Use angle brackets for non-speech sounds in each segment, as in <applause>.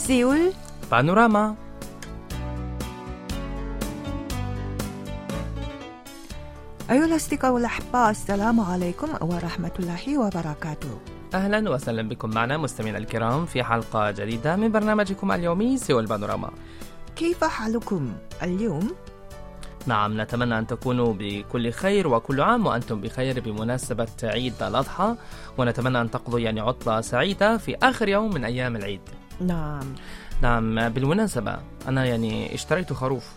سيول بانوراما أيها الأصدقاء والأحباء السلام عليكم ورحمة الله وبركاته. أهلا وسهلا بكم معنا مستمعينا الكرام في حلقة جديدة من برنامجكم اليومي سوى البانوراما كيف حالكم اليوم؟ نعم نتمنى أن تكونوا بكل خير وكل عام وأنتم بخير بمناسبة عيد الأضحى ونتمنى أن تقضوا يعني عطلة سعيدة في آخر يوم من أيام العيد. نعم نعم بالمناسبة أنا يعني اشتريت خروف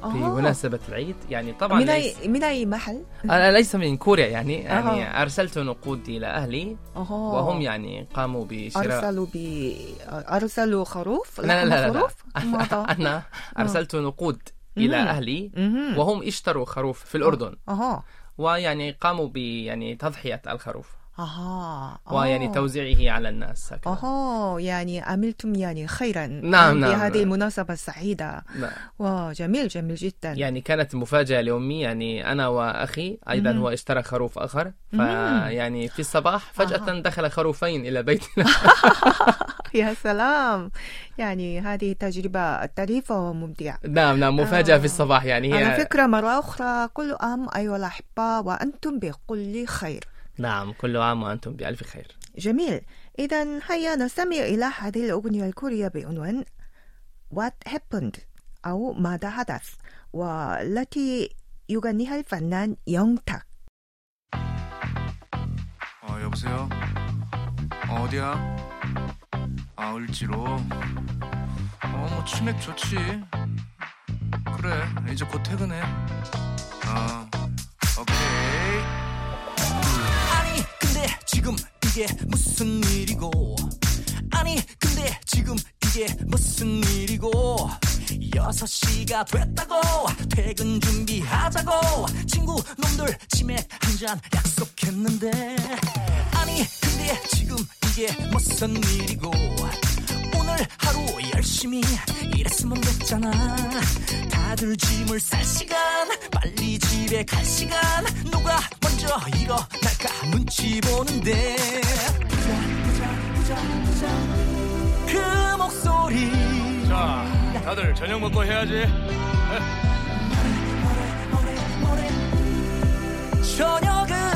في آه. مناسبة العيد يعني طبعا من ليس, أي من أي محل؟ أنا ليس من كوريا يعني يعني أها. أرسلت نقود إلى أهلي أوه. وهم يعني قاموا بشراء أرسلوا ب أرسلوا خروف؟ لا لا لا, لا, خروف؟ لا. <laughs> ماذا؟ أنا أرسلت نقود إلى. أهلي. وهم اشتروا خروف في الأردن ويعني قاموا ب يعني تضحية الخروف أها ويعني آه. توزيعه على الناس هكذا أها يعني عملتم يعني خيرا نعم، نعم، بهذه نعم. المناسبة السعيدة نعم. وجميل جميل جدا يعني كانت مفاجأة لأمي يعني أنا وأخي أيضا مم. هو اشترى خروف آخر. فيعني في الصباح فجأة دخل خروفين إلى بيتنا <laughs> يا سلام يعني هذه تجربة طريفة وممتعة نعم نعم مفاجأة آه. في الصباح يعني على هي فكرة مرة أخرى كل عام أيها الأحباء وأنتم بكل خير نعم كل عام وأنتم بألف خير جميل إذا هيا نستمع إلى هذه الأغنية الكورية بعنوان What Happened أو ماذا حدث والتي يغنيها الفنان 영탁 어, 여보세요? 어, 어디야? 아, 을지로. 어, 뭐, 치맥 좋지. 그래, 이제 곧 퇴근해. 어, 이게 무슨 일이고? 아니 근데 지금 이게 무슨 일이고? 여섯 시가 됐다고 퇴근 준비하자고. 친구 놈들 치맥 한 잔 약속했는데. 아니 근데 지금 이게 무슨 일이고 오늘 하루 열심히 일했으면 됐잖아. 다들 짐을 쌀 시간 빨리 집에 갈 시간. 누가 먼저 일어날까 눈치 보는데. 부자 부자 부자 부자. 그 목소리. 자, 다들 저녁 먹고 해야지. 저녁을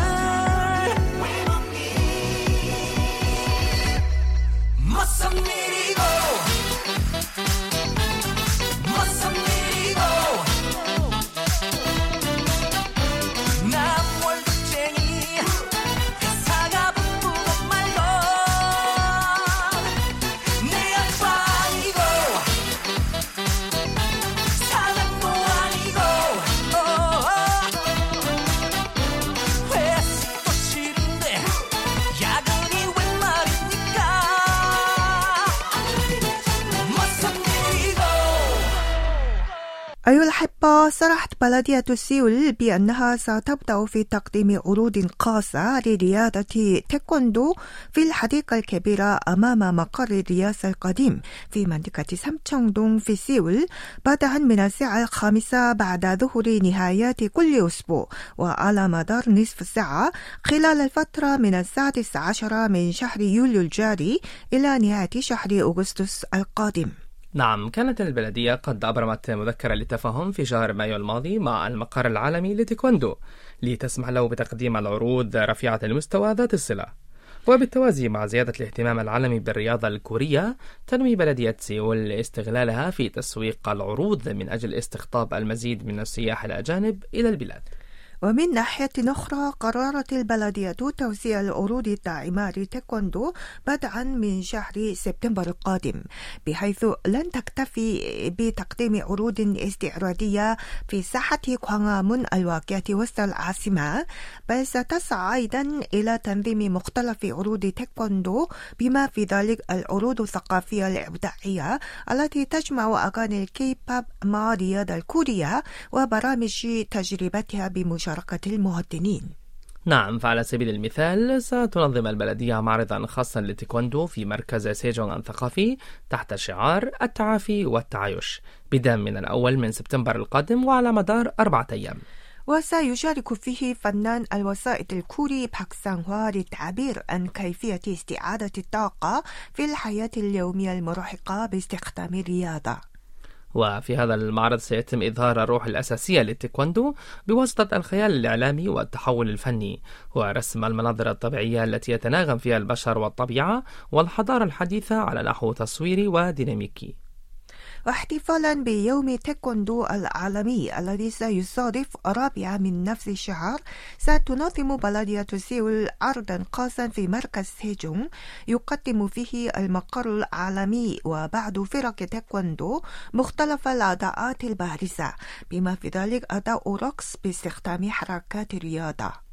무슨 일이고 أيها الأحبة صرحت بلدية سيول بأنها ستبدأ في تقديم عروض خاصة لرياضة تايكوندو في الحديقة الكبيرة أمام مقر الرئاسة القديم في منطقة سامتشونغدونغ في سيول بدءا من الساعة الخامسة بعد ظهر نهايات كل أسبوع وعلى مدار نصف ساعة خلال الفترة من السادس عشر من شهر يوليو الجاري إلى نهاية شهر أغسطس القادم. نعم كانت البلدية قد أبرمت مذكرة للتفاهم في شهر مايو الماضي مع المقر العالمي لتايكوندو لتسمح له بتقديم العروض رفيعة المستوى ذات الصلة. وبالتوازي مع زيادة الاهتمام العالمي بالرياضة الكورية تنوي بلدية سيول استغلالها في تسويق العروض من أجل استقطاب المزيد من السياح الأجانب إلى البلاد. ومن ناحية أخرى قررت البلدية توزيع العروض الداعمة لتايكوندو بدءا من شهر سبتمبر القادم بحيث لن تكتفي بتقديم عروض استعراضية في ساحة كوانغهوامون الواقعة وسط العاصمة. بل ستسعى أيضا إلى تنظيم مختلف عروض تايكوندو بما في ذلك العروض الثقافية الإبداعية التي تجمع أغاني الكي بوب مع الرياضة الكورية وبرامج تجربتها بمشاركة المواطنين نعم فعلى سبيل المثال ستنظم البلدية معرضا خاصا للتايكوندو في مركز سيجونغ الثقافي تحت شعار التعافي والتعايش بدءا من الأول من سبتمبر القادم وعلى مدار أربعة أيام وسيشارك فيه فنان الوسائط الكوري باكسانهوا للتعبير عن كيفية استعادة الطاقة في الحياة اليومية المرهقة باستخدام الرياضة. وفي هذا المعرض سيتم إظهار الروح الأساسية للتايكوندو بواسطة الخيال الإعلامي والتحول الفني ورسم المناظر الطبيعية التي يتناغم فيها البشر والطبيعة والحضارة الحديثة على نحو تصويري وديناميكي واحتفالا بيوم تايكوندو العالمي الذي سيصادف الرابعة من نفس الشهر. ستنظم بلدية سيول عرضا خاصا في مركز سيجونغ يقدم فيه المقر العالمي وبعض فرق تايكوندو مختلف الأداءات البارزة. بما في ذلك أداء رقص باستخدام حركات الرياضة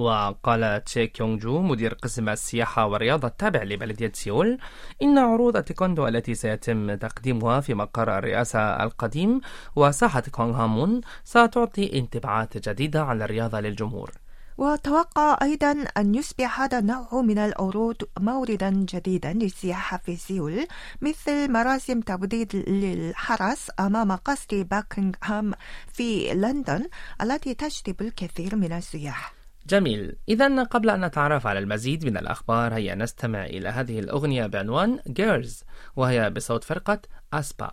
وقال تشي كيونغ جو مدير قسم السياحة والرياضة التابع لبلدية سيول إن عروض التايكوندو التي سيتم تقديمها في مقر الرئاسة القديم وساحة كوانغهوامون ستعطي انطباعات جديدة عن الرياضة للجمهور. وتوقع أيضا أن يصبح هذا النوع من العروض موردا جديدا للسياحة في سيول مثل مراسم تبديد للحرس أمام قصر باكنغهام في لندن التي تجذب الكثير من السياح. جميل. إذا قبل أن نتعرف على المزيد من الأخبار هيا نستمع إلى هذه الأغنية بعنوان Girls وهي بصوت فرقة أسبا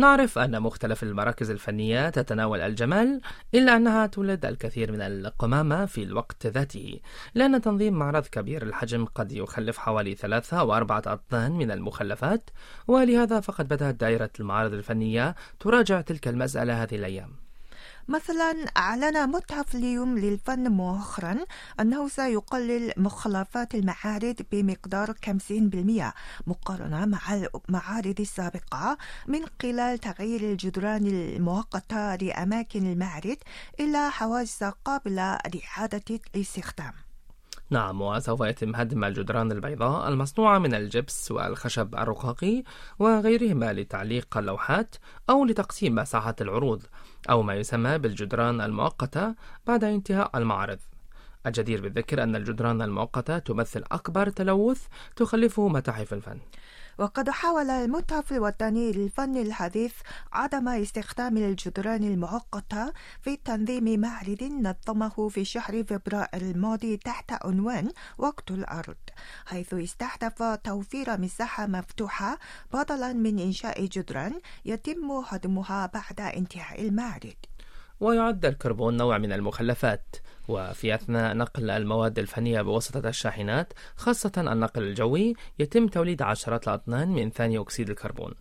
نعرف أن مختلف المراكز الفنية تتناول الجمال إلا أنها تولد الكثير من القمامة في الوقت ذاته لأن تنظيم معرض كبير الحجم قد يخلف حوالي ثلاثة أو أربعة أطنان من المخلفات ولهذا فقد بدأت دائرة المعارض الفنية تراجع تلك المسألة هذه الأيام. مثلا أعلن متحف اليوم للفن مؤخرا أنه سيقلل مخلفات المعارض بمقدار 50% مقارنة مع المعارض السابقة من خلال تغيير الجدران المؤقتة لأماكن المعرض إلى حواجز قابلة لإعادة الاستخدام. نعم وسوف يتم هدم الجدران البيضاء المصنوعة من الجبس والخشب الرقاقي وغيرهما لتعليق اللوحات أو لتقسيم مساحة العروض أو ما يسمى بالجدران المؤقتة بعد انتهاء المعرض. الجدير بالذكر أن الجدران المؤقتة تمثل أكبر تلوث تخلفه متاحف الفن. وقد حاول المتحف الوطني للفن الحديث عدم استخدام الجدران المؤقتة في تنظيم معرض نظمه في شهر فبراير الماضي تحت عنوان وقت الأرض حيث استهدف توفير مساحة مفتوحة بدلا من إنشاء جدران يتم هدمها بعد انتهاء المعرض ويعد الكربون نوع من المخلفات. وفي أثناء نقل المواد الفنية بواسطة الشاحنات خاصة النقل الجوي يتم توليد عشرات الأطنان من ثاني أكسيد الكربون.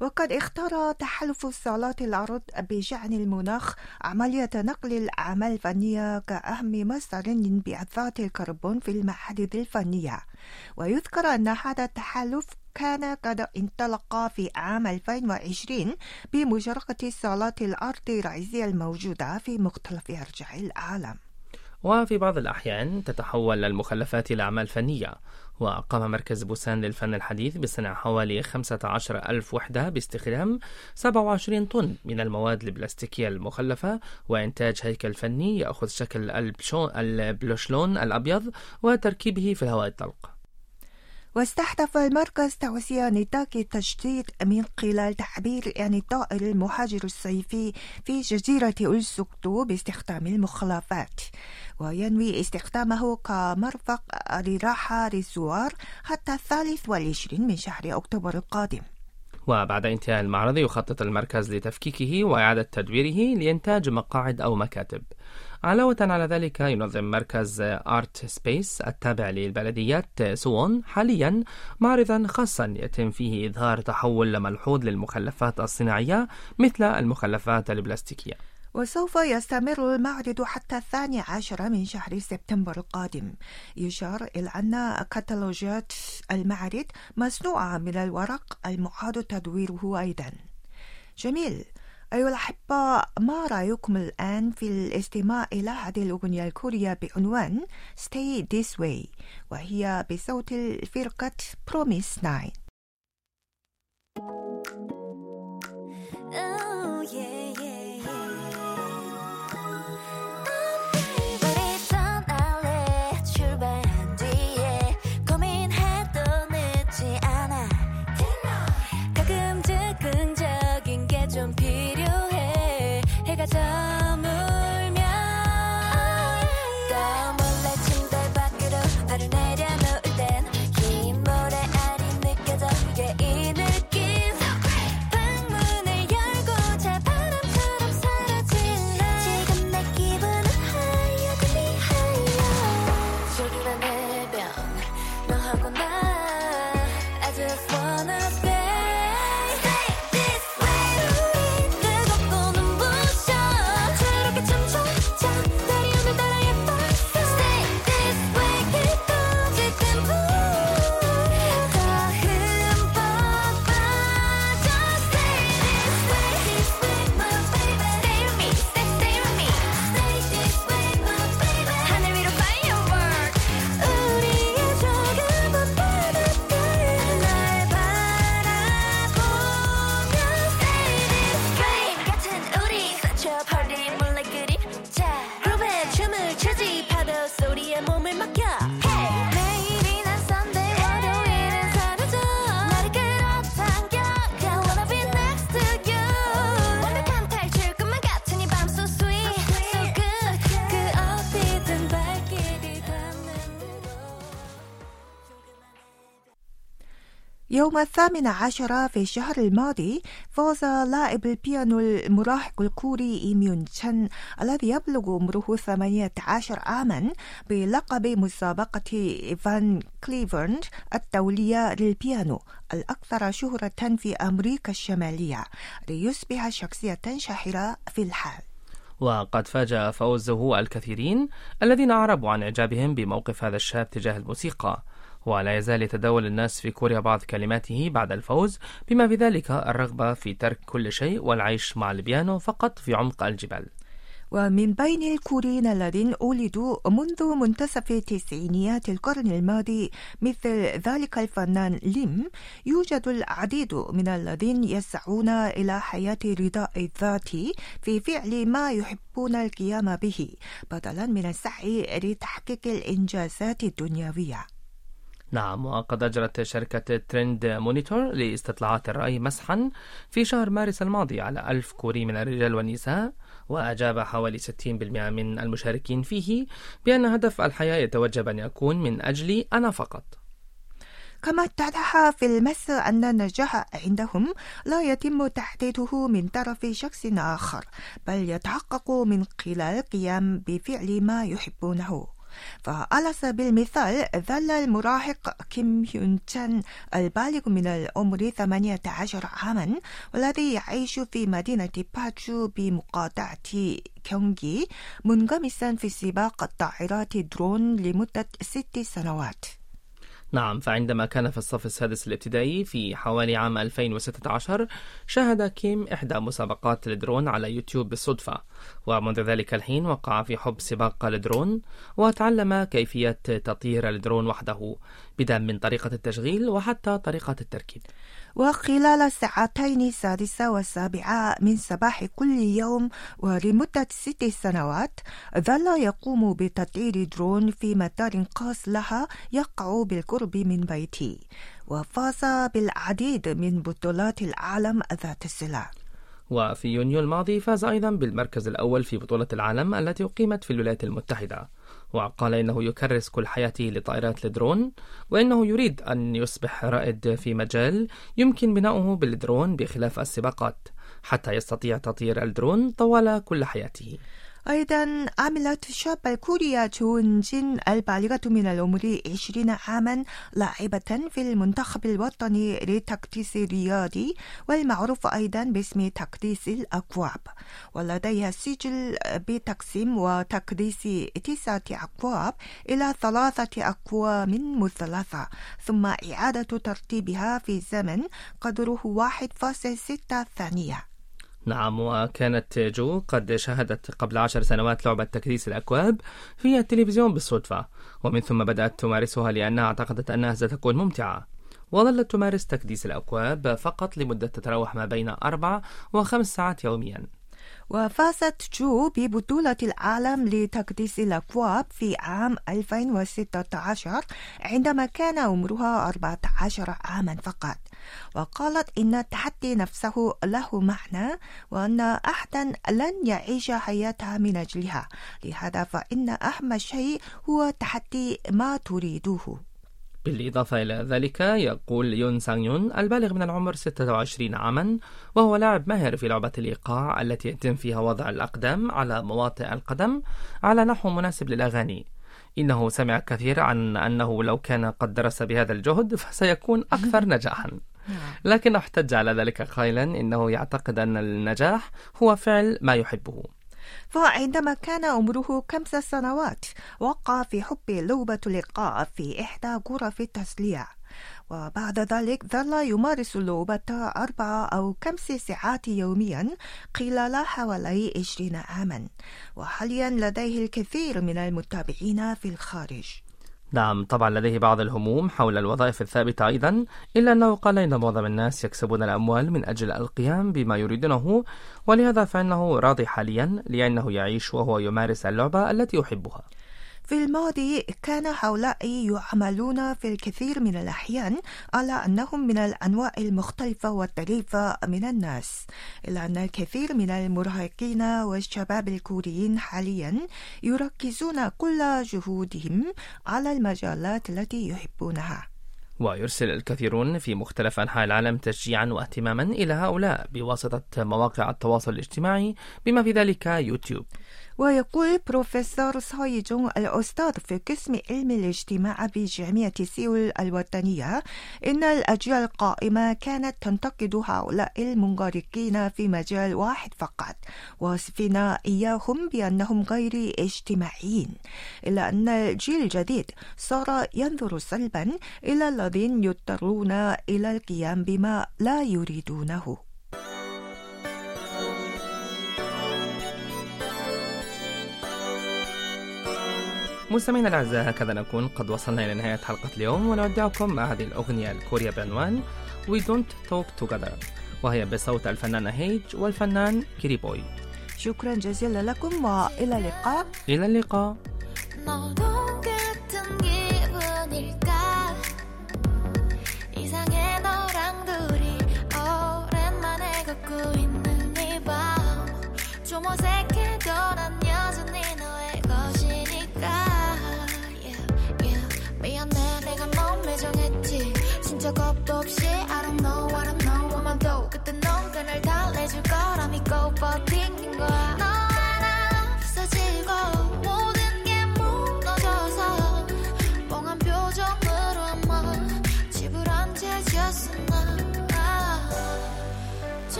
وقد اختار تحالف الصالات الأرض بشأن المناخ عملية نقل الأعمال الفنية كأهم مصدر لانبعاثات الكربون في المعارض الفنية. ويذكر أن هذا التحالف كان قد انطلق في عام 2020 بمشاركة صالات الأرض الرئيسية الموجودة في مختلف أرجاء العالم. وفي بعض الأحيان تتحول المخلفات إلى أعمال فنية. وقام مركز بوسان للفن الحديث بصنع حوالي 15 ألف وحدة باستخدام 27 طن من المواد البلاستيكية المخلفة وإنتاج هيكل فني يأخذ شكل البلوشلون الأبيض وتركيبه في الهواء الطلق. واستهدف المركز توسيع نطاق التجديد من خلال تعبير عن الطائر المهاجر الصيفي في جزيرة أولسوكدو باستخدام المخلفات. وينوي استخدامه كمرفق لراحة للزوار حتى الثالث والعشرين من شهر أكتوبر القادم. وبعد انتهاء المعرض يخطط المركز لتفكيكه وإعادة تدويره لإنتاج مقاعد أو مكاتب. علاوة على ذلك ينظم مركز Art Space التابع لبلدية سوون حاليا معرضا خاصا يتم فيه إظهار تحول ملحوظ للمخلفات الصناعية مثل المخلفات البلاستيكية. وسوف يستمر المعرض حتى الثاني عشر من شهر سبتمبر القادم. يشار إلى أن كتالوجات المعرض مصنوعة من الورق المعاد تدويره أيضا. جميل. أيها الأحبة ما رأيكم الآن في الاستماع إلى هذه الأغنية الكورية بعنوان Stay This Way وهي بصوت الفرقة Promise 9 يوم الثامن عشر في الشهر الماضي فاز لاعب البيانو المراهق الكوري إيم يون تشان الذي يبلغ عمره 18 عاما بلقب مسابقة فان كليبرن الدولية للبيانو الأكثر شهرة في أمريكا الشمالية ليصبح شخصية شهيرة في الحال. وقد فاجأ فوزه الكثيرين الذين أعربوا عن إعجابهم بموقف هذا الشاب تجاه الموسيقى. ولا يزال يتداول الناس في كوريا بعض كلماته بعد الفوز بما في ذلك الرغبة في ترك كل شيء والعيش مع البيانو فقط في عمق الجبال. ومن بين الكوريين الذين ولدوا منذ منتصف تسعينيات القرن الماضي مثل ذلك الفنان ليم يوجد العديد من الذين يسعون إلى حياة رضاء الذاتي في فعل ما يحبون القيام به بدلا من السعي لتحقيق الإنجازات الدنيوية. نعم وقد أجرت شركة ترند مونيتور لاستطلاعات الرأي مسحا في شهر مارس الماضي على ألف كوري من الرجال والنساء وأجاب حوالي 60% من المشاركين فيه بأن هدف الحياة يتوجب أن يكون من أجل أنا فقط. كما اتضح في المسح أن النجاح عندهم لا يتم تحديده من طرف شخص آخر بل يتحقق من خلال القيام بفعل ما يحبونه. فعلى سبيل المثال ظل المراهق كيم هيون تشان البالغ من العمر 18 عاما والذي يعيش في مدينة باجو بمقاطعة 경기 منغمسا في سباق الطائرات درون لمدة ست سنوات. نعم فعندما كان في الصف السادس الابتدائي في حوالي عام 2016 شاهد كيم إحدى مسابقات الدرون على يوتيوب بالصدفة ومنذ ذلك الحين وقع في حب سباق الدرون وتعلم كيفية تطيير الدرون وحده بدءا من طريقة التشغيل وحتى طريقة التركيب. وخلال الساعتين السادسة والسابعة من صباح كل يوم ولمدة ست سنوات ظل يقوم بتطيير درون في مطار خاص لها يقع بالقرب من بيته وفاز بالعديد من بطولات العالم ذات الصلة وفي يونيو الماضي فاز أيضا بالمركز الأول في بطولة العالم التي أقيمت في الولايات المتحدة. وقال إنه يكرس كل حياته لطائرات الدرون وإنه يريد أن يصبح رائد في مجال يمكن بناؤه بالدرون بخلاف السباقات حتى يستطيع تطير الدرون طوال كل حياته. أيضا عملت الشابة الكورية جونجين البالغة من العمر 20 عاما لاعبة في المنتخب الوطني للتكتيس الرياضي والمعروف أيضا باسم تكديس الأكواب. ولديها سجل بتقسيم وتكديس تسعة أكواب إلى ثلاثة أكوام مثلثة. ثم إعادة ترتيبها في زمن قدره 1.6 ثانية. نعم وكانت جو قد شاهدت قبل عشر سنوات لعبة تكريس الأكواب في التلفزيون بالصدفة ومن ثم بدأت تمارسها لأنها اعتقدت أنها ستكون ممتعة. وظلت تمارس تكديس الأكواب فقط لمدة تتراوح ما بين أربع وخمس ساعات يوميا. وفازت جو ببطولة العالم لتكديس الأكواب في عام 2016 عندما كان عمرها 14 عاما فقط. وقالت إن التحدي نفسه له معنى وأن أحدا لن يعيش حياتها من أجلها. لهذا فإن أهم شيء هو تحدي ما تريده بالإضافة إلى ذلك يقول يون سانغ يون البالغ من العمر 26 عاما وهو لاعب ماهر في لعبة الإيقاع التي يتم فيها وضع الأقدام على مواطئ القدم على نحو مناسب للأغاني. إنه سمع كثير عن أنه لو كان قد درس بهذا الجهد فسيكون أكثر <laughs> نجاحا. لكن احتج على ذلك قائلا إنه يعتقد أن النجاح هو فعل ما يحبه. فعندما كان عمره خمس سنوات وقع في حب لعبة اللقاء في إحدى غرف التسلية. وبعد ذلك ظل يمارس اللعبة أربع أو خمس ساعات يوميا خلال حوالي عشرين عاما. وحاليا لديه الكثير من المتابعين في الخارج. نعم طبعا لديه بعض الهموم حول الوظائف الثابتة أيضا إلا أنه قال إن معظم الناس يكسبون الأموال من أجل القيام بما يريدونه ولهذا فإنه راضي حاليا لأنه يعيش وهو يمارس اللعبة التي يحبها. في الماضي كان هؤلاء يعملون في الكثير من الأحيان على أنهم من الأنواع المختلفة والطريفة من الناس. إلا أن الكثير من المراهقين والشباب الكوريين حاليا يركزون كل جهودهم على المجالات التي يحبونها. ويرسل الكثيرون في مختلف أنحاء العالم تشجيعا واهتماما إلى هؤلاء بواسطة مواقع التواصل الاجتماعي بما في ذلك يوتيوب. ويقول بروفيسور سايجون الأستاذ في قسم علم الاجتماع بجامعة سيول الوطنية إن الأجيال القائمة كانت تنتقد هؤلاء المنغرقين في مجال واحد فقط واصفين إياهم بأنهم غير اجتماعيين إلا أن الجيل الجديد صار ينظر سلبا إلى الذين يضطرون إلى القيام بما لا يريدونه. مستمعينا الأعزاء هكذا نكون قد وصلنا إلى نهاية حلقة اليوم ونودعكم مع هذه الأغنية الكورية بعنوان We Don't Talk Together وهي بصوت الفنانة هيج والفنان كيري بوي. شكرا جزيلا لكم وإلى اللقاء. إلى اللقاء. 적 겁도 없이 I don't know what I know what I do 그때 넌 그날 달래줄 거라 믿고 버틴